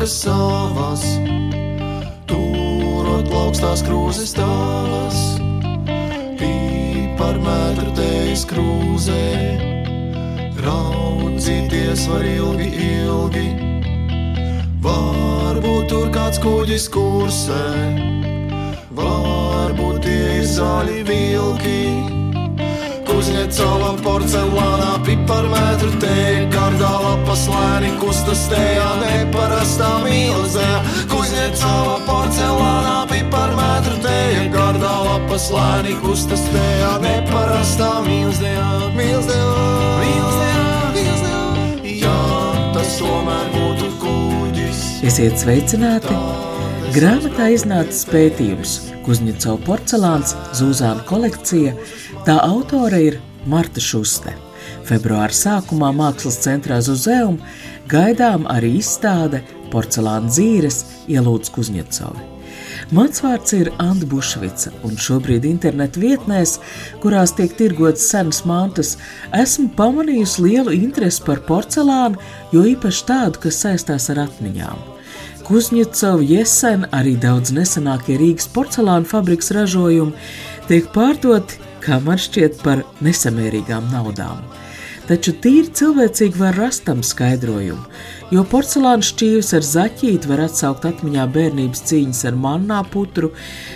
Rokas savas, turot plaukstās krūzes tavas. Par metru tejas krūzē, raudzīties var ilgi, ilgi. Varbūt tur kāds kuģis kursē. Varbūt tie ir zaļi vilki. Kuzņecova porcelānā piparmetru te. Gardā lapas lēni kustas tajā neparastā mīlzē Kuzņecova porcelānā piparmetru te. Gardā lapas lēni kustas tajā neparastā Mīlzē, mīlzē, mīlzē Jā, tas tomēr būtu kuģis. Esiet sveicināti! Grāmatā iznācis pētījums Kuzņecova porcelāns Zūzāna kolekcija. Tā autore ir Marta Šuste. Februāra sākumā Mākslas centrā Zuzeum gaidām arī izstāde Porcelāna dzīves ielūdz Kuzņecovi. Mans vārds ir Anna Bušvica, un šobrīd internetu vietnēs, kurās tiek tirgotas senas mantas, esmu pamanījusi lielu interesi par porcelānu, jo īpaši tādu, kas saistās ar atmiņām. Kuzņecova, Jesen, arī daudz nesenākie Rīgas porcelāna fabrikas ražojumi tiek pārdoti, kā man šķiet, par nesamērīgām naudām. Taču tīri cilvēcīgi var rast tam skaidrojumu, jo porcelāna šķīvis ar zaķīti var atsaukt atmiņā bērnības cīņas ar mannā putru,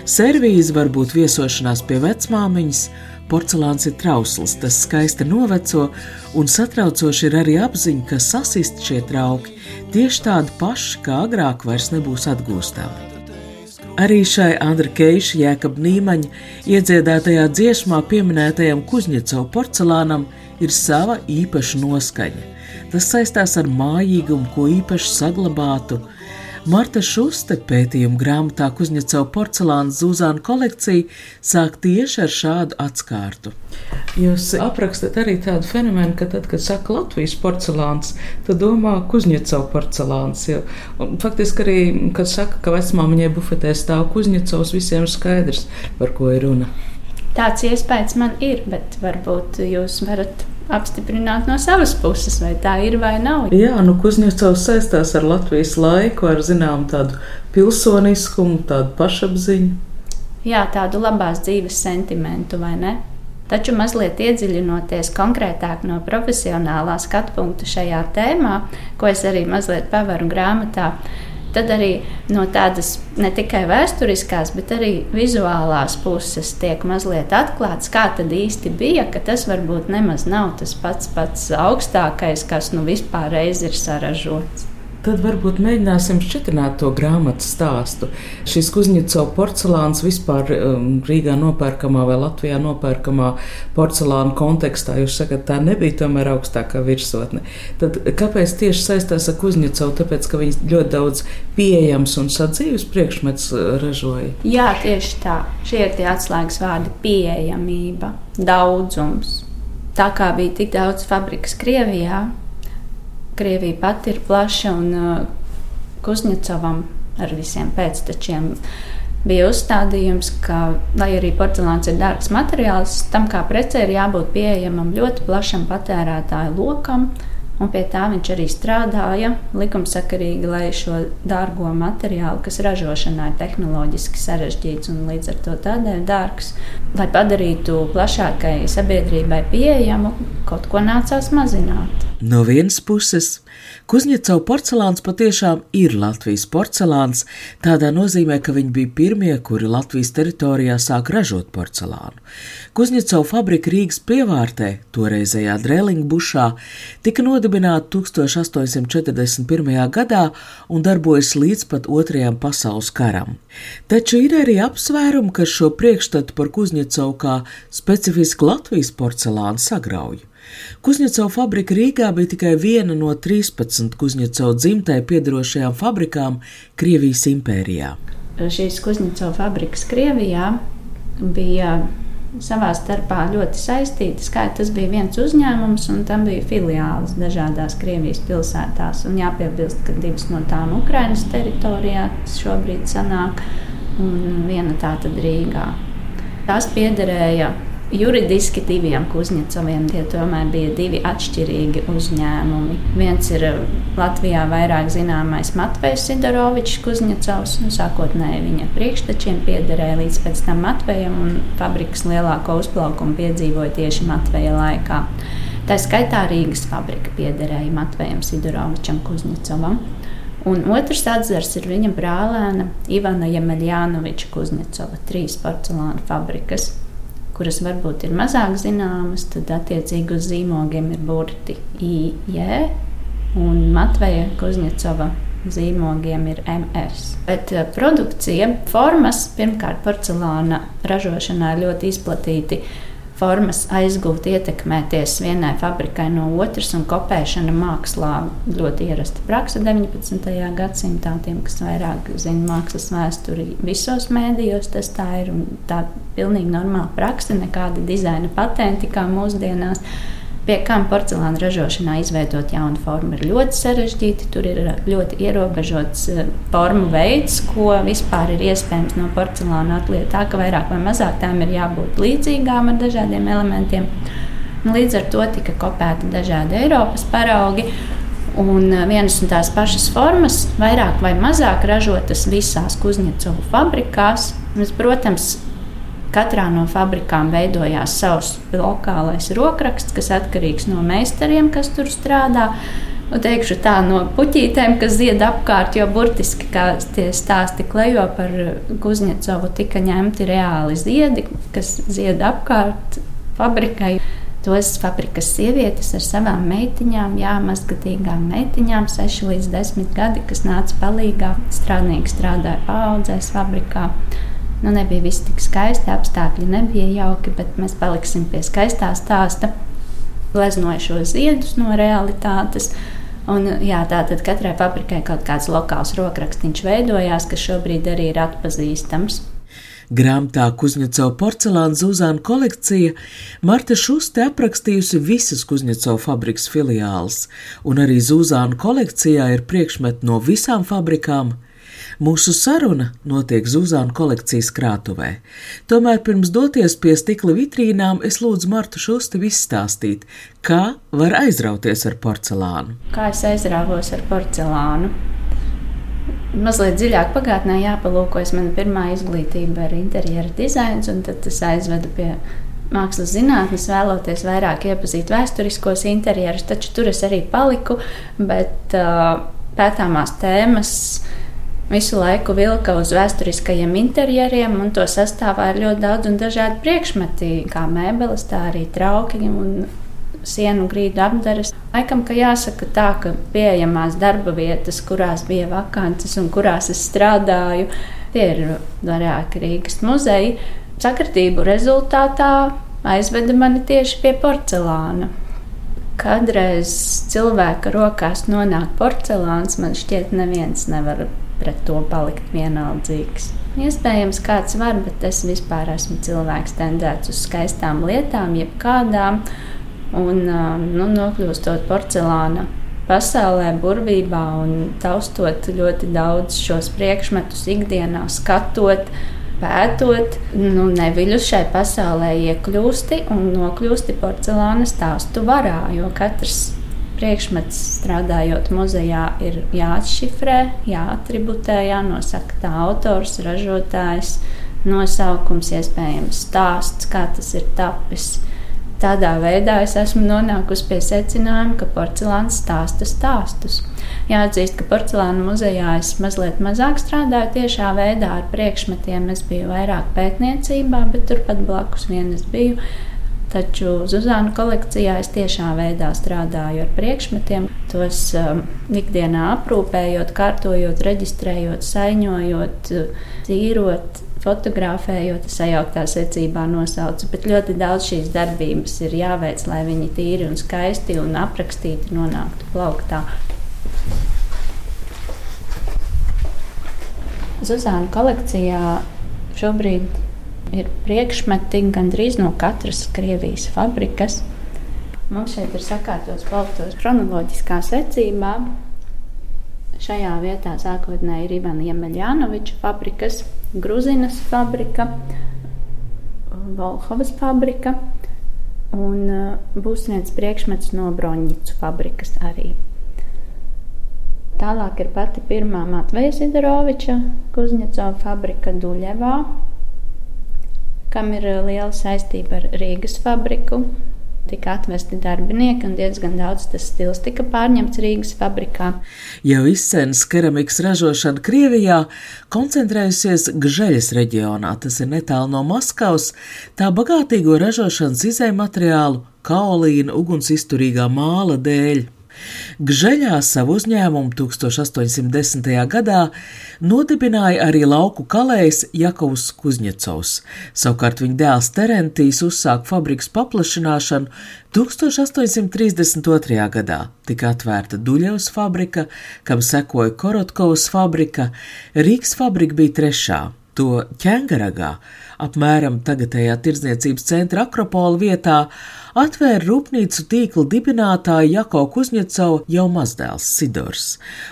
servīzi var būt viesošanās pie vecmāmiņas, Porcelāns ir trausls, tas skaisti noveco, un satraucoši ir arī apziņa, ka sasist šie trauki tieši tādi paši, kā agrāk vairs nebūs atgūstami. Arī šai Andra Keiša jēkab Nīmaņa iedziedātajā dziesmā pieminētajam Kuzņecovu porcelānam ir sava īpaša noskaņa. Tas saistās ar mājīgumu, ko īpaši saglabātu, Marta Šuste pētījuma grāmatā Kuzņecova porcelāna Zuzāna kolekcija sāk tieši ar šādu atskārtu. Jūs aprakstat arī tādu fenomenu, ka tad, kad saka Latvijas porcelāns, tad domā Kuzņecova porcelāns. Jo, un, faktiski arī, kad saka, ka vecmāmiņai bufetē stāv Kuzņecovs, visiem ir skaidrs, par ko ir runa. Tāds iespējas man ir, bet varbūt jūs varat apstiprināt no savas puses, vai tā ir vai nav. Jā, nu Kuzņecovs saistās ar Latvijas laiku, ar zinām tādu pilsoniskumu, tādu pašapziņu. Jā, tādu labās dzīves sentimentu, vai ne? Taču mazliet iedziļinoties konkrētāk no profesionālā skatu punkta šajā tēmā, ko es arī mazliet pavaru grāmatā, tad arī no tādas ne tikai vēsturiskās, bet arī vizuālās puses tiek mazliet atklāts, kā tad īsti bija, ka tas varbūt nemaz nav tas pats pats augstākais, kas nu vispār ir saražots. Tad varbūt mēģināsim šķitināt to grāmatu stāstu. Šis Kuzņicovs porcelāns vispār um, Rīgā nopērkamā vai Latvijā nopērkamā porcelāna kontekstā, jūs sakat, tā nebija tomēr augstākā virsotne. Tad kāpēc tieši saistās ar Kuzņicovu? Tāpēc, ka viņi ļoti daudz pieejams un sadzīves priekšmets uh, ražoja. Jā, tieši tā. Šie ir tie atslēgas vārdi - pieejamība, daudzums. Tā kā bija tik daudz fabrikas Krievijā, Krievija pati ir plaša un uh, Kuzņecovam ar visiem pēctečiem bija uzstādījums, ka, lai arī porcelāns ir dārgs materiāls, tam kā precē ir jābūt pieejamam ļoti plašam patērētāju lokam. Un pie tā viņš arī strādāja likumsakarīgi, lai šo dārgo materiālu, kas ražošanā ir tehnoloģiski sarežģīts un līdz ar to tādēļ dārgs, lai padarītu plašākai sabiedrībai pieejamu, kaut ko nācās mazināt. No vienas puses, Kuzņecau porcelāns patiešām ir Latvijas porcelāns, tādā nozīmē, ka viņi bija pirmie, kuri Latvijas teritorijā sāk ražot porcelānu. Kuzņecau fabrika Rīgas pievārtē, toreizējā Drēlingbušā, tika nodibināta 1841. gadā un darbojas līdz pat otrajam pasaules karam. Taču ir arī apsvērumi, kas šo priekšstatu par Kuzņecau kā specifisku Latvijas porcelānu sagrauj. Kuzņecau fabrika Rīgā bija tikai viena no 13 Kuzņecau dzimtai piedarošajām fabrikām Krievijas impērijā. Šīs Kuzņecau fabrikas Krievijā bija savā starpā ļoti saistītas. Kā tas bija viens uzņēmums, un tam bija filiālis dažādās Krievijas pilsētās. Un jāpiebilst, ka divas no tām Ukrainas teritorijā šobrīd sanāk, un viena tā tad Rīgā. Tās piederēja juridiski diviem Kuzņecoviem. Tie tomēr bija divi atšķirīgi uzņēmumi. Viens ir eh, Latvijā vairāk zināmais Matvejs Sidorovičs Kuzņecovs. Sākotnēji viņa priekštečiem piederēja līdz pēc tam Matvejam, un fabrikas lielāko uzplaukumu piedzīvoja tieši Matveja laikā. Tā skaitā Rīgas fabrika piederēja Matvejam Sidorovičam Kuzņecovam. Un otrs atzars ir viņa brālēna Ivana Jemeļānoviča Kuzņecova, trīs porcelāna fabrikas kuras varbūt ir mazāk zināmas, tad attiecīgi uz zīmogiem ir burti IJ un Matveja Kuzņecova zīmogiem ir MS. Bet eh, produkcija, formas, pirmkārt, porcelāna ražošanā ļoti izplatīti formas aizgūt, ietekmēties vienai fabrikai no otras, un kopēšana mākslā ļoti ierasta praksa 19. gadsimtā. Tiem, kas vairāk zina mākslas vēsturi, visos mēdījos tas tā ir un tā pilnīgi normāla praksa, nekāda dizaina patenti kā mūsdienās pie kam porcelāna ražošanā izveidot jaunu formu ir ļoti sarežģīti. Tur ir ļoti ierobežots eh, formu veids, ko vispār ir iespējams no porcelāna atliekt. Tā ka vairāk vai mazāk tām ir jābūt līdzīgām ar dažādiem elementiem. Līdz ar to tika kopēti dažādi Eiropas paraugi. Un eh, vienas un tās pašas formas, vairāk vai mazāk ražotas visās Kuzņecovu fabrikās. Mēs, protams, Katrā no fabrikām veidojās savs lokālais rokraksts, kas atkarīgs no meistariem, kas tur strādā. Un teikšu tā no puķītēm, kas zied apkārt, jo burtiski tie stāsti klejo par Kuzņecovu, tika ņemti reāli ziedi, kas zied apkārt fabrikai. Tos fabrikas sievietes ar savām meitiņām, jā, mazgadīgām meitiņām, 6 līdz 10 gadi, kas nāca palīdzīgā, strādnieki strādāja paudzēs fabrikā. Nu, nebija viss tik skaisti, apstākļi nebija jauki, bet mēs paliksim pie skaistā stāsta. Gleznoja šo ziedus no realitātes. Un, jā, tātad katrai fabrikai kaut kāds lokāls rokrakstīns veidojās, kas šobrīd arī ir atpazīstams. Grāmatā Kuzņecova porcelāna zūzāna kolekcija Marta Šuste aprakstījusi visas Kuzņecova fabrikas filiāles, un arī zūzāna kolekcijā ir priekšmeti no visām fabrikām Mūsu saruna notiek Zuzāna kolekcijas krātuvē. Tomēr pirms doties pie stikla vitrīnām, es lūdzu Martu Šusti izstāstīt, kā var aizrauties ar porcelānu. Kā es aizrāvos ar porcelānu? Mazliet dziļāk pagātnē jāpalūkojas. Mana pirmā izglītība ir interjera dizains, un tas aizveda pie mākslas zinātnes, vēloties vairāk iepazīt vēsturiskos interjerus, taču tur es arī paliku. Bet uh, pētāmās tēmas visu laiku vilka uz vēsturiskajiem interjeriem, un to sastāvā ir ļoti daudz un dažādi priekšmeti, kā mēbeles, tā arī trauki un sienu grīdu apdares. Laikam, ka jāsaka tā, ka pieejamās darba vietas, kurās bija vakances un kurās es strādāju, tie ir vairāki Rīgas muzeji. Sakritību rezultātā aizveda mani tieši pie porcelāna. Kadreiz cilvēka rokās nonāk porcelāns, man šķiet, neviens nevar pret to palikt vienaldzīgs. Iespējams, kāds var, bet es vispār esmu cilvēks tendēts uz skaistām lietām, jebkādām, un nu, nokļūstot porcelāna pasaulē, burvībā un taustot ļoti daudz šos priekšmetus ikdienā, skatot, pētot, nu, neviļus šai pasaulē iekļūsti un nokļūsti porcelāna stāstu varā, jo katrs priekšmets strādājot muzejā ir jāatšifrē, jāatributē, jānosaka tā autors, ražotājs, nosaukums, iespējams stāsts, kā tas ir tapis. tādā veidā es esmu nonākusi pie secinājuma, ka porcelāns stāsta stāstus. Jāatzīst, ka porcelāna muzejā es mazliet mazāk strādāju tiešā veidā ar priekšmetiem. Es biju vairāk pētniecībā, bet turpat blakus vien es biju. Taču Zuzāna kolekcijā es tiešā veidā strādāju ar priekšmetiem, tos um, ikdienā aprūpējot, kārtojot, reģistrējot, saiņojot, tīrot, fotografējot, sajauktā secībā nosaucu, bet ļoti daudz šīs darbības ir jāveic, lai viņi tīri un skaisti un aprakstīti nonāktu plauktā. Zuzāna kolekcijā šobrīd ir priekšmeti gandrīz no katras Krievijas fabrikas. Mums šeit ir sakārtots plauktos chronoloģiskā secībā. Šajā vietā sākotnēji ir Ivana Jemeļānoviča fabrikas, Gruzinas fabrika, Volhovas fabrika un uh, būs viens priekšmets no Broņģicu fabrikas arī. Tālāk ir pati pirmā Matveja Zidoroviča Kuzņecova fabrika Duļevā, kam ir uh, liela saistība ar Rīgas fabriku tika atvesti darbinieki, un diezgan daudz tas stils tika pārņemts Rīgas fabrikā. Jau izcēnas keramikas ražošana Krievijā koncentrējusies Gžeļas reģionā, tas ir netālu no Maskavas, tā bagātīgo ražošanas izēju materiālu, kaolīna, ugunsizturīgā māla dēļ. Gžeļā savu uzņēmumu 1810. gadā nodibināja arī lauku kalējs Jakovs Kuzņecovs. Savukārt viņa dēls Terentijs uzsāka fabrikas paplašināšanu 1832. gadā. Tika atvērta Duļevas fabrika, kam sekoja Korotkovas fabrika, Rīgas fabrika bija trešā. To ķēngaragā, apmēram tagadējā tirdzniecības centra Akropola vietā, atvēra rūpnīcu tīkla dibinātāja Jako Kuzņecova jau mazdēls Sidors.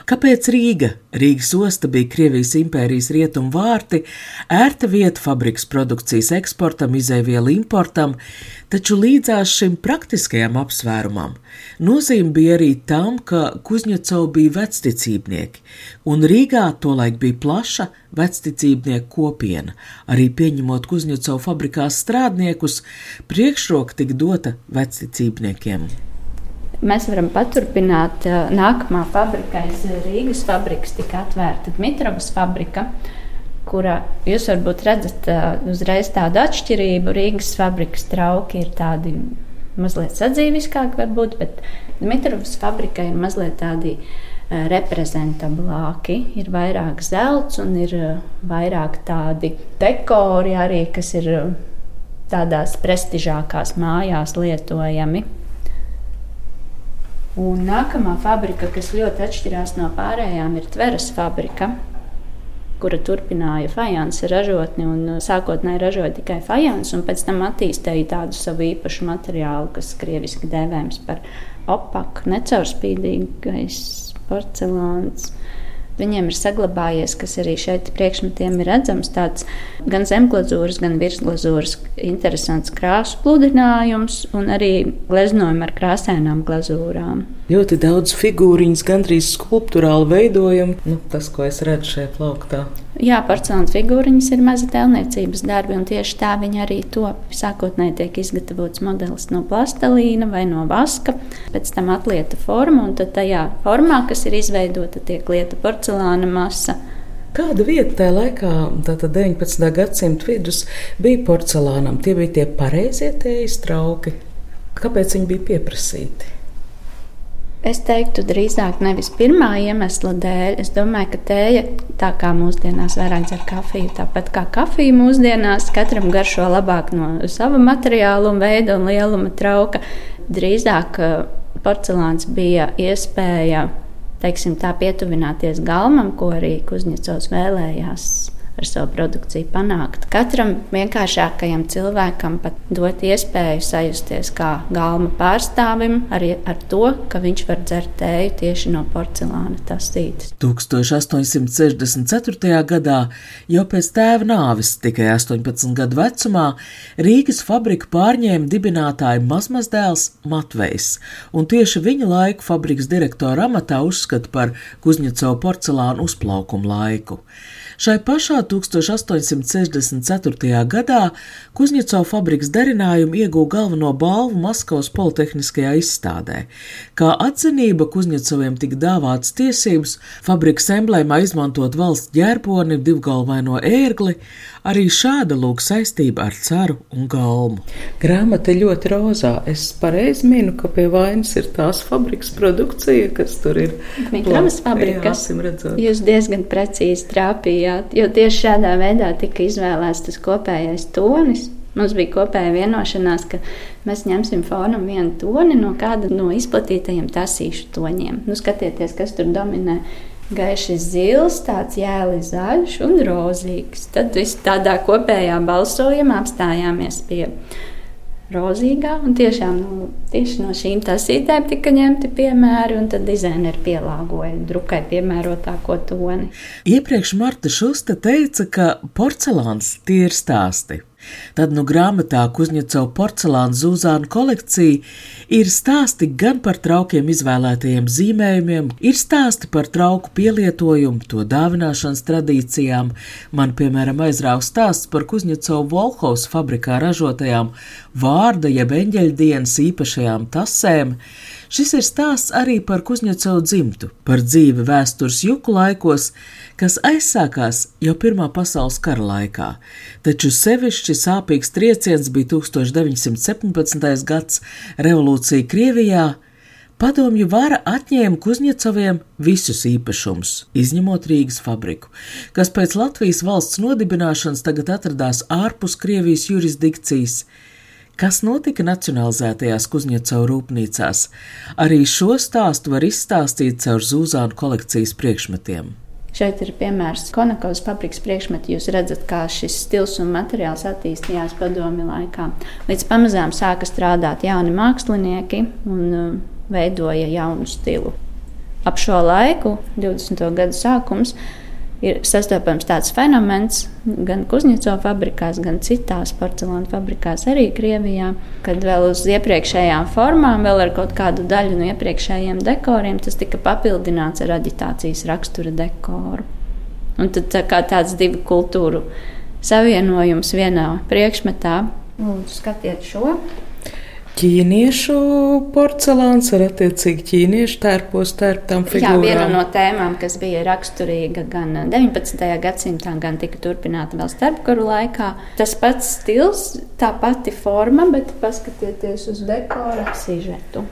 Kāpēc Rīga? Rīgas osta bija Krievijas impērijas rietumu vārti, ērta vieta fabrikas produkcijas eksportam, izēvielu importam, taču līdzās šim praktiskajam apsvērumam nozīme bija arī tam, ka Kuzņecova bija vecticībnieki, un Rīgā tolaik bija plaša vecticībnieku kopiena. Arī pieņemot Kuzņecova fabrikās strādniekus, priekšroka tika dota vecticībniekiem. Mēs varam paturpināt. Nākamā fabrika aiz Rīgas fabrikas tika atvērta Dmitrovas fabrika kura jūs varbūt redzat uzreiz tādu atšķirību. Rīgas fabrikas trauki ir tādi mazliet sadzīviskāki, varbūt, bet Dmitrovas fabrika ir mazliet tādi reprezentablāki. Ir vairāk zelts un ir vairāk tādi dekori arī, kas ir tādās prestižākās mājās lietojami. Un nākamā fabrika, kas ļoti atšķirās no pārējām, ir Tveras fabrika, kura turpināja fajansa ražotni un sākotnēji ražoja tikai fajansu, un pēc tam attīstīja tādu savu īpašu materiālu, kas krieviski dēvējams par opaku, necaurspīdīgais porcelāns. Viņiem ir saglabājies, kas arī šeit priekšmetiem ir redzams, tāds gan zemglazūras, gan virsglazūras interesants krāsu pludinājums un arī gleznojumi ar krāsainām glazūrām. Ļoti daudz figūriņas, gandrīz skulptūrāli veidojumi. Nu, tas, ko es redzu šajā plauktā. Jā, porcelāna figūriņas ir maza tēlniecības darbi, un tieši tā viņi arī top. Sākotnēji tiek izgatavots modelis no plastelīna vai no vaska, pēc tam atlieta forma, un tad tajā formā, kas ir izveidota, tiek lieta porcelāna masa. Kāda vieta tajā laikā, tātad 19. gadsimta vidus, bija porcelānam? Tie bija tie pareizie tējas trauki. Kāpēc viņi bija pieprasīti? Es teiktu, drīzāk nevis pirmā iemesla dēļ. Es domāju, ka tēja, tā kā mūsdienās vairāk dzer kafiju, tāpat kā kafija mūsdienās, katram garšo labāk no sava materiāla veida un lieluma trauka. Drīzāk eh, porcelāns bija iespēja, teiksim, tā pietuvināties galmam, ko arī Kuzņecovs vēlējās ar savu produkciju panākt. Katram vienkāršākajam cilvēkam pat dot iespēju sajusties kā galma pārstāvim, arī ar to, ka viņš var dzert tēju tieši no porcelāna tasītes. 1864. gadā, jau pēc tēva nāves, tikai 18 gadu vecumā, Rīgas fabriku pārņēma dibinātāja mazmazdēls Matvejs, un tieši viņa laiku fabrikas direktora amatā uzskata par Kuzņecovu porcelānu uzplaukumu laiku. Šai pašā Jau 1864. gadā Kuzņecova fabrikas darinājumi ieguva galveno balvu Maskavas Politehniskajā izstādē. Kā atzinība Kuzņecoviem tika dāvāts tiesības fabrikas emblēmā izmantot valsts ģērponi, divgalvaino ērgli, arī šāda lūk saistība ar caru un galmu. Grāmata ļoti rozā. Es pareizi minu, ka pie vainas ir tās fabrikas produkcija, kas tur ir. Mikrāmas fabrikas. Jūs diezgan precīzi trāpījāt, jo tieši šādā veidā tika izvēlēts tas kopējais tonis. Mums bija kopēja vienošanās, ka mēs ņemsim fonam vienu toni no kāda no izplatītajiem tasīšu toņiem. Nu, skatieties, kas tur dominē. Gaiši zils, tāds jēli zaļš un rozīgs. Tad viss tādā kopējā balsojumā apstājāmies pie rozīgā. Tiešām nu, tieši no šīm tasītēm tika ņemti piemēri, un tad dizaineri pielāgoja drukai piemērotāko toni. Iepriekš Marta Šusta teica, ka porcelāns tie ir stāsti. Tad nu grāmatā Kuzņecova porcelāna zūzāna kolekcija ir stāsti gan par traukiem izvēlētajiem zīmējumiem, ir stāsti par trauku pielietojumu, to dāvināšanas tradīcijām. Man, piemēram, aizrāva stāsts par Kuzņecova Volhovas fabrikā ražotajām vārda jeb eņģeļdienas īpašajām tasēm. Šis ir stāsts arī par Kuzņecovu dzimtu, par dzīvi vēstures juku laikos, kas aizsākās jau Pirmā pasaules kara laikā, taču sevišķi sāpīgs trieciens bija 1917. gads revolūcija Krievijā. Padomju vara atņēma Kuzņecoviem visus īpašumus, izņemot Rīgas fabriku, kas pēc Latvijas valsts nodibināšanas tagad atradās ārpus Krievijas jurisdikcijas. Kas notika nacionalizētajās Kuzņecau rūpnīcās? Arī šo stāstu var izstāstīt caur Zūzānu kolekcijas priekšmetiem. Šeit ir piemērs Konakovas fabrikas priekšmeti. Jūs redzat, kā šis stils un materiāls attīstījās padomi laikā. Līdz pamazām sāka strādāt jauni mākslinieki un uh, veidoja jaunu stilu. Ap šo laiku, 20. gadu sākums, ir sastopams tāds fenomens gan Kuzņecova fabrikās, gan citās porcelāna fabrikās, arī Krievijā, kad vēl uz iepriekšējām formām, vēl ar kaut kādu daļu no iepriekšējiem dekoriem, tas tika papildināts ar aģitācijas rakstura dekoru. Un tad tā kā tāds divu kultūru savienojums vienā priekšmetā. Lūdzu, skatiet šo! Ķīniešu porcelāns ar attiecīgi ķīniešu tērpos tērptām figūrām. Jā, viena no tēmām, kas bija raksturīga gan 19. gadsimtā, gan tika turpināta vēl starpkaru laikā. Tas pats stils, tā pati forma, bet paskatieties uz dekora sižetu.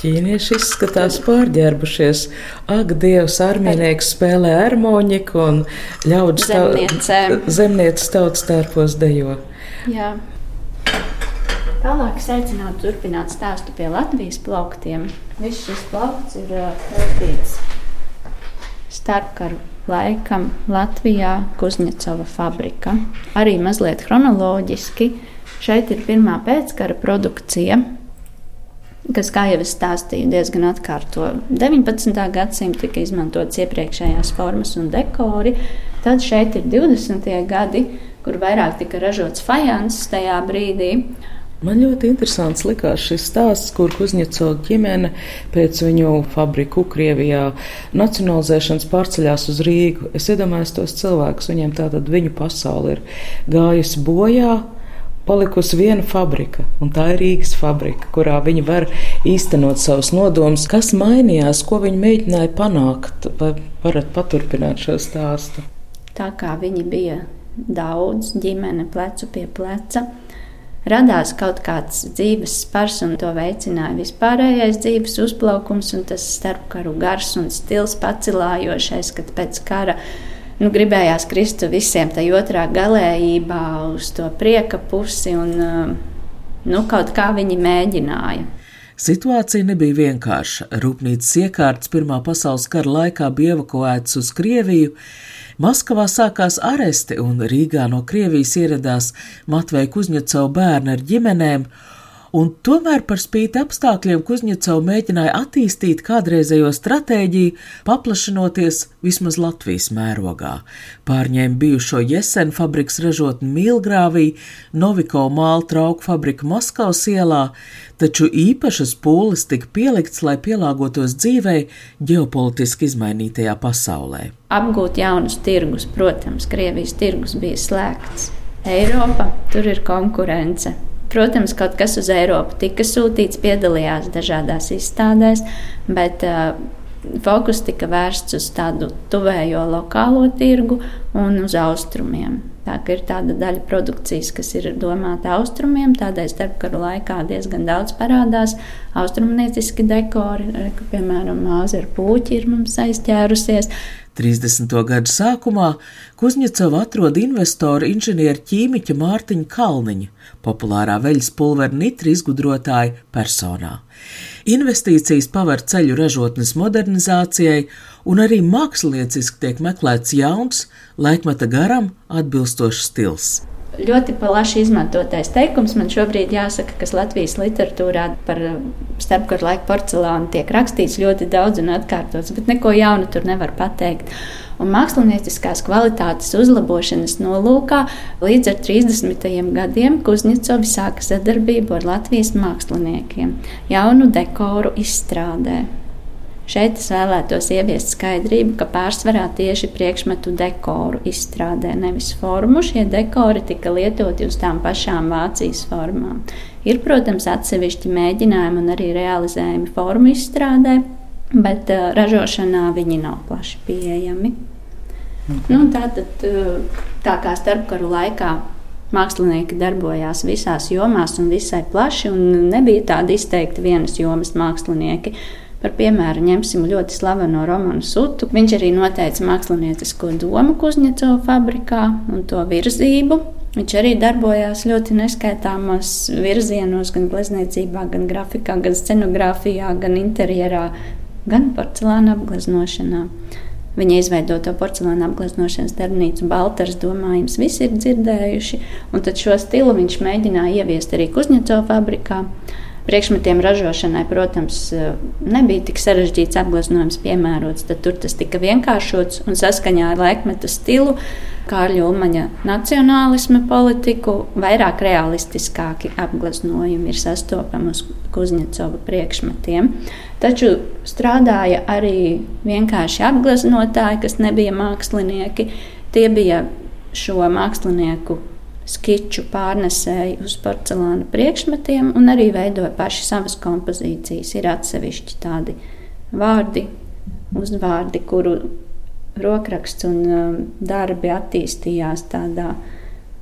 Ķīnieši izskatās pārģērbušies. Ak, Dievs, armijnieks spēlē harmoniku un ļaudis zemnieces tautas tērpos dejo. Jā. Tālāk es aicinātu turpināt stāstu pie Latvijas plauktiem. Viss šis plaukts ir veltīts starpkaru laikam Latvijā Kuzņecova fabrika. Arī mazliet chronoloģiski. Šeit ir pirmā pēckara produkcija, kas, kā jau es stāstīju, diezgan atkārto 19. gadsimta, tika izmantotas iepriekšējās formas un dekori. Tad šeit ir 20. gadi, kur vairāk tika ražots fajans tajā brīdī. Man ļoti interesants likās šis stāsts, kur Kuzņecova ģimene pēc viņu fabriku Krievijā nacionalizēšanas pārceļās uz Rīgu. Es iedomājos tos cilvēkus, viņiem tātad viņu pasauli ir gājusi bojā. Palikusi viena fabrika, un tā ir Rīgas fabrika, kurā viņi var īstenot savus nodomus. Kas mainījās, ko viņi mēģināja panākt? Vai varat paturpināt šo stāstu? Tā kā viņi bija daudz ģimene plecu pie pleca, radās kaut kāds dzīves spars, un to veicināja vispārējais dzīves uzplaukums, un tas starpkaru gars un stils pacilājošais, kad pēc kara nu, gribējās krist visiem tajā otrā galējībā, uz to prieka pusi, un nu, kaut kā viņi mēģināja. Situācija nebija vienkārša. Rūpnīcas iekārtas Pirmā pasaules kara laikā bija evakuētas uz Krieviju, Maskavā sākās aresti un Rīgā no Krievijas ieradās Matveja Kuzņecova bērni ar ģimenēm, un tomēr par spīti apstākļiem Kuzņecova mēģināja attīstīt kādreizējo stratēģiju, paplašinoties vismaz Latvijas mērogā. Pārņēma bijušo Jesenu fabrikas ražotni Mīlgrāvī, Noviko māla trauku fabriku Maskavas ielā, taču īpašas pūles tika pielikts, lai pielāgotos dzīvei ģeopolitiski izmainītajā pasaulē. Apgūt jaunus tirgus, protams, Krievijas tirgus bija slēgts. Eiropa, tur ir konkurence. Protams, kaut kas uz Eiropu tika sūtīts, piedalījās dažādās izstādēs, bet uh, fokus tika vērsts uz tādu tuvējo lokālo tirgu un uz austrumiem. Tā ir tāda daļa produkcijas, kas ir domāta austrumiem. Tādēļ starpkara laikā diezgan daudz parādās austrumnieciski dekori, piemēram, māza ar puķi ir mums aizķērusies. 30. gadu sākumā Kuzņecova atrod investoru inženieru ķīmiķa Mārtiņa Kalniņa, populārā veļas pulveru nitri izgudrotāja personā. Investīcijas paver ceļu ražotnes modernizācijai, un arī mākslinieciski tiek meklēts jauns, laikmeta garam atbilstošs stils ļoti plaši izmantotais teikums. Man šobrīd jāsaka, ka Latvijas literatūrā par uh, starpkara laika porcelānu tiek rakstīts ļoti daudz un atkārtots, bet neko jaunu tur nevar pateikt. Un mākslinieckās kvalitātes uzlabošanas nolūkā līdz ar 30. gadiem Kuzņecovi sāka sadarbību ar Latvijas māksliniekiem jaunu dekoru izstrādē. Šeit es vēlētos ieviest skaidrību, ka pārsvarā tieši priekšmetu dekoru izstrādē, nevis formu. Šie dekori tika lietoti uz tām pašām Vācijas formām. Ir, protams, atsevišķi mēģinājumi un arī realizējumi formu izstrādē, bet uh, ražošanā viņi nav plaši pieejami. Mhm. Nu, tātad, uh, tā kā starpkaru laikā mākslinieki darbojās visās jomās un visai plaši, un nebija tādi izteikti vienas jomas mākslinieki. Par piemēru ņemsim ļoti slaveno Romanu Sutu. Viņš arī noteica māksliniecisko domu Kuzņecova fabrikā un to virzību. Viņš arī darbojās ļoti neskaitāmos virzienos, gan glezniecībā, gan grafikā, gan scenogrāfijā, gan interjerā, gan porcelāna apgleznošanā. Viņa izveidoto porcelāna apgleznošanas darbnīcu Baltars domājums visi ir dzirdējuši, un šo stilu viņš mēģināja ieviest arī Kuzņecova fabrikā. Priekšmetiem ražošanai, protams, nebija tik sarežģīts apgleznojums piemērots. Tad tur tas tika vienkāršots un saskaņā ar laikmeta stilu, Kārļa Ulmaņa nacionālisma politiku, vairāk realistiskāki apgleznojumi ir sastopami uz Kuzņecova priekšmetiem. Taču strādāja arī vienkārši apgleznotāji, kas nebija mākslinieki. Tie bija šo mākslinieku skiču pārnesēji uz porcelāna priekšmetiem un arī veidoja paši savas kompozīcijas. Ir atsevišķi tādi vārdi, uzvārdi, kuru rokraksts un um, darbi attīstījās tādā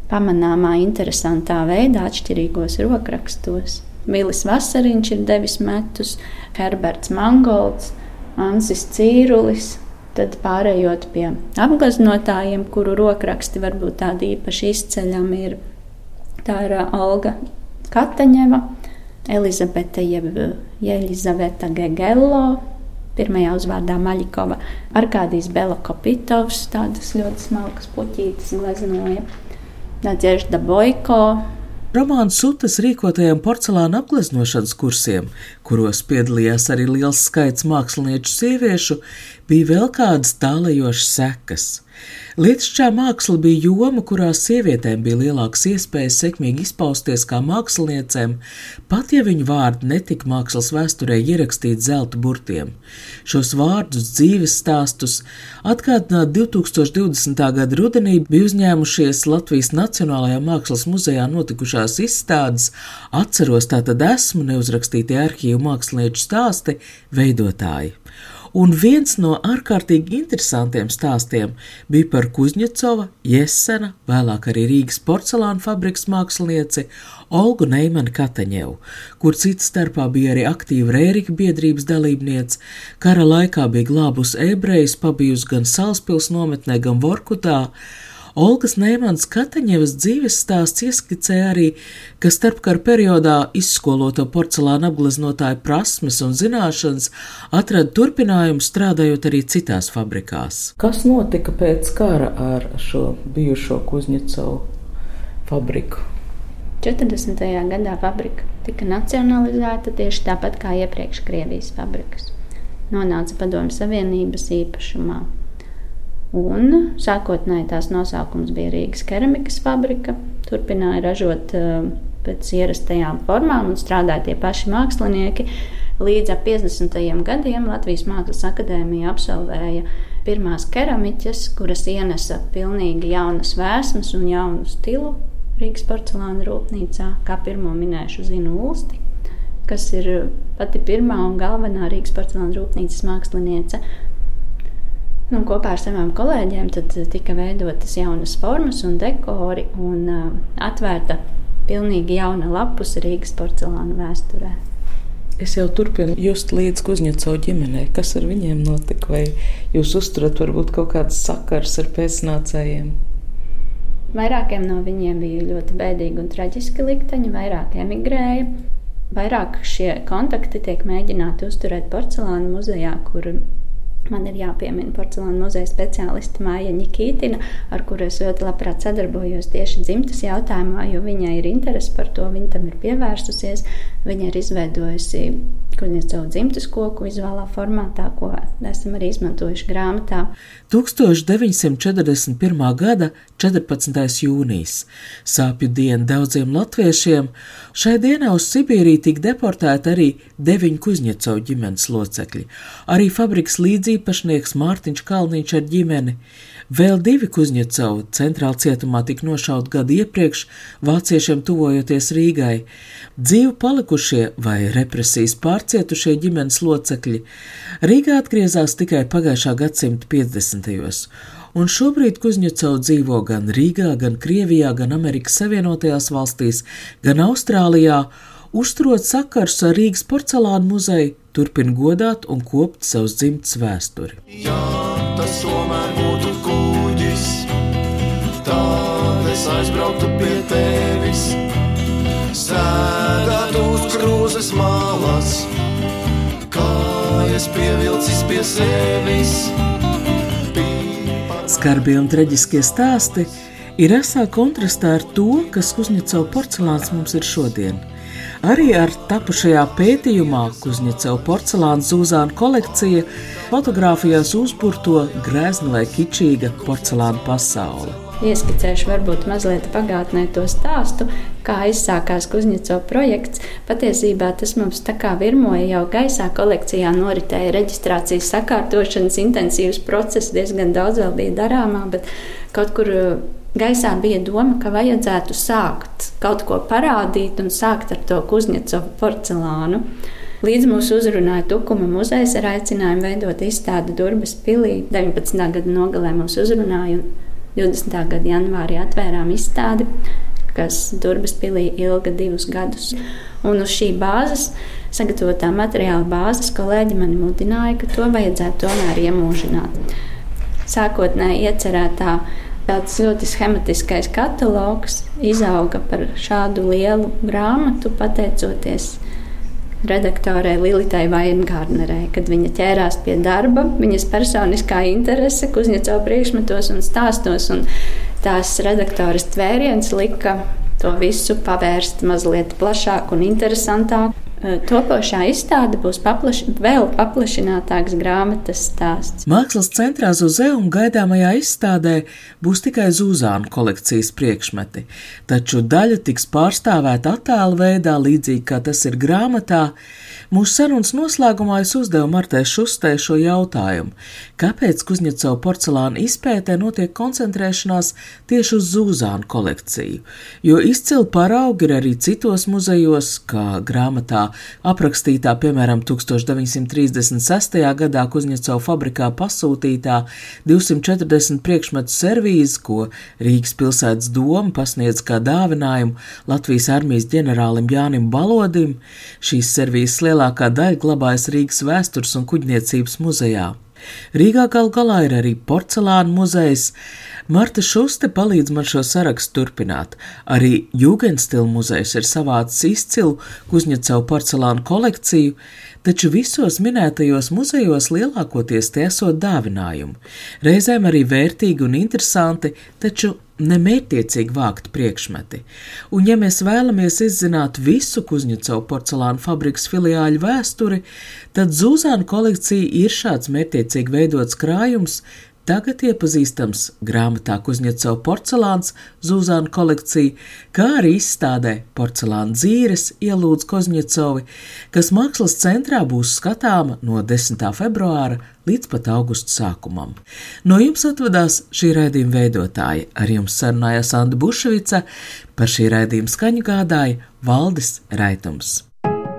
pamanāmā, interesantā veidā, atšķirīgos rokrakstos. Vilis Vasariņš ir devis metus, Herberts Mangolds, Ansis Cīrulis, Tad pārējot pie apgaznotājiem, kuru rokraksti varbūt tādi īpaši izceļami, ir tā ir Olga Kataņeva, Elizabete jeb Jelizaveta Gegello, pirmajā uzvārdā Maļikova, Arkādijs Belokopitovs, tādas ļoti smalkas puķītes gleznoja, Nadiežda Boiko, Romāns Sutas rīkotajiem porcelāna apgleznošanas kursiem, kuros piedalījās arī liels skaits mākslinieču sieviešu, bija vēl kādas tālajošas sekas. Lietišķā māksla bija joma, kurā sievietēm bija lielākas iespējas sekmīgi izpausties kā māksliniecēm, pat ja viņu vārdi netika mākslas vēsturē ierakstīti zelta burtiem. Šos vārdus, dzīves stāstus atgādināt 2020. gada rudenī bija uzņēmušies Latvijas Nacionālajā Mākslas muzejā notikušās izstādes Atceros tātad esmu neuzrakstītie arhīvu mākslinieču stāsti veidotāji un viens no ārkārtīgi interesantiem stāstiem bija par Kuzņecova, Jesena, vēlāk arī Rīgas porcelāna fabrikas mākslinieci Olgu Neimanu Kataņevu, kur cits starpā bija arī aktīva Rērika biedrības dalībniece, kara laikā bija glābus ebrejus, pabijusi gan Salspils nometnē, gan Vorkutā, Olgas Neimans Kataņevas dzīves stāsts ieskicē arī, ka starpkara periodā izskoloto porcelāna apgleznotāju prasmes un zināšanas atrada turpinājumu strādājot arī citās fabrikās. Kas notika pēc kara ar šo bijušo Kuzņecovu fabriku? 40. gadā fabrika tika nacionalizēta tieši tāpat kā iepriekš Krievijas fabrikas. Nonāca Padomju Savienības īpašumā. Un sākotnēji tās nosaukums bija Rīgas keramikas fabrika. Turpināja ražot uh, pēc ierastajām formām un strādāja tie paši mākslinieki. Līdz 50. gadiem Latvijas Mākslas akadēmija absolvēja pirmās keramiķes, kuras ienesa pilnīgi jaunas vēsmas un jaunu stilu Rīgas porcelāna rūpnīcā, kā pirmo minēšu Zinu Ulsti, kas ir pati pirmā un galvenā Rīgas porcelāna rūpnīcas māksliniece. Nu, kopā ar savām kolēģiem tika veidotas jaunas formas un dekori un uh, atvērta pilnīgi jauna lapus Rīgas porcelāna vēsturē. Es jau turpinu just līdz Kuzņecovu ģimenei. Kas ar viņiem notika? Vai jūs uzturat varbūt kaut kādas sakars ar pēcnācējiem? Vairākiem no viņiem bija ļoti bēdīgi un traģiski likteņi, vairāk emigrēja. Vairāk šie kontakti tiek mēģināti uzturēt porcelāna muzejā, kur Man ir jāpiemina porcelāna muzeja speciāliste Māja Nikītina, ar kuru es ļoti labprāt sadarbojos tieši dzimtas jautājumā, jo viņai ir interese par to, viņa tam ir pievērsusies. Viņa ir izveidojusi Kuņģa dzimtas koku vizuālā formātā, ko esam arī izmantojuši grāmatā. 1941. gada 14. jūnijas - sāpju diena daudziem latviešiem. Šai dienā uz Sibīriju tika deportēti arī deviņu Kuņģecovu ģimenes locekļi, arī fabrikas līdzīpašnieks Mārtiņš Kalniņš ar ģimeni. Vēl divi Kuņģecovu centrāla cietumā tika nošauti gadu iepriekš, vāciešiem tuvojoties Rīgai. Dzīvi palikušie vai represijas pārcietušie ģimenes locekļi Rīgā atgriezās tikai pagājušā gadsimta 50. un šobrīd Kuzņecau dzīvo gan Rīgā, gan Krievijā, gan Amerikas Savienotajās valstīs, gan Austrālijā, uzturot sakars ar Rīgas porcelāna muzeju, turpina godāt un kopt savus dzimtas vēsturi. Jā, tas tomēr būtu es aizbrauktu pie tevis, sēdētu uz krūzes malas, kājas pievilcis pie sevis. Skarbie un traģiskie stāsti ir esā kontrastā ar to, kas Kuzņecau porcelāns mums ir šodien. Arī ar tapušajā pētījumā Kuzņecau porcelāna zūzāna kolekcija fotografijās uzburto grezni vai kičīga porcelāna pasaule ieskicēšu varbūt mazliet pagātnē to stāstu, kā aizsākās Kuzņeco projekts. Patiesībā tas mums tā kā virmoja jau gaisā kolekcijā noritēja reģistrācijas sakārtošanas intensīvs process, diezgan daudz vēl bija darāmā, bet kaut kur gaisā bija doma, ka vajadzētu sākt kaut ko parādīt un sākt ar to Kuzņeco porcelānu. Līdz mūsu uzrunāja Tukuma muzejs ar aicinājumu veidot izstādi Durbas pilī. 19. gada nogalē mūs uzrunāja 20. gada janvārī atvērām izstādi, kas Durbas pilī ilga divus gadus. Un uz šī bāzes, sagatavotā materiāla bāzes, kolēģi mani mudināja, ka to vajadzētu tomēr iemūžināt. Sākotnēji iecerētā tāds ļoti schematiskais katalogs izauga par šādu lielu grāmatu, pateicoties redaktorē Lilitai Vaingārnerei, kad viņa ķērās pie darba, viņas personiskā interese Kuzņecau priekšmetos un stāstos, un tās redaktoras tvēriens lika to visu pavērst mazliet plašāk un interesantāk. Topošā izstāde būs paplaš, vēl paplašinātāks grāmatas stāsts. Mākslas centrā Zuzeuma gaidāmajā izstādē būs tikai Zuzānu kolekcijas priekšmeti, taču daļa tiks pārstāvēta attēlu veidā, līdzīgi kā tas ir grāmatā. Mūsu sarunas noslēgumā es uzdevu Martai Šustē šo jautājumu: kāpēc Kuzņecau porcelāna izpētē notiek koncentrēšanās tieši uz Zuzānu kolekciju? Jo izcili paraugi ir arī citos muzejos, kā grāmatā aprakstītā, piemēram, 1936. gadā Kuzņecau fabrikā pasūtītā 240 priekšmetu servīze, ko Rīgas pilsētas doma pasniedz kā dāvinājumu Latvijas armijas ģenerālim Jānim Balodim, šīs servīzes lielākā daļa glabājas Rīgas vēstures un kuģniecības muzejā. Rīgā gal galā ir arī porcelāna muzejs, Marta Šuste palīdz man šo sarakstu turpināt. Arī Jūgenstila muzejs ir savāds izcilu Kuzņecau porcelānu kolekciju, taču visos minētajos muzejos lielākoties tie esot dāvinājumi. Reizēm arī vērtīgi un interesanti, taču nemērķiecīgi vākti priekšmeti. Un, ja mēs vēlamies izzināt visu Kuzņecovu porcelāna fabrikas filiāļu vēsturi, tad Zūzāna kolekcija ir šāds mērķiecīgi veidots krājums, Tagad iepazīstams grāmatā Kuzņecova porcelāns Zūzāna kolekcija, kā arī izstādē porcelāna dzīves ielūdz Kuzņecovi, kas mākslas centrā būs skatāma no 10. februāra līdz pat augusta sākumam. No jums atvadās šī raidījuma veidotāja, ar jums sarunājās Anda Buševica, par šī raidījuma skaņu gādāja Valdis Raitums.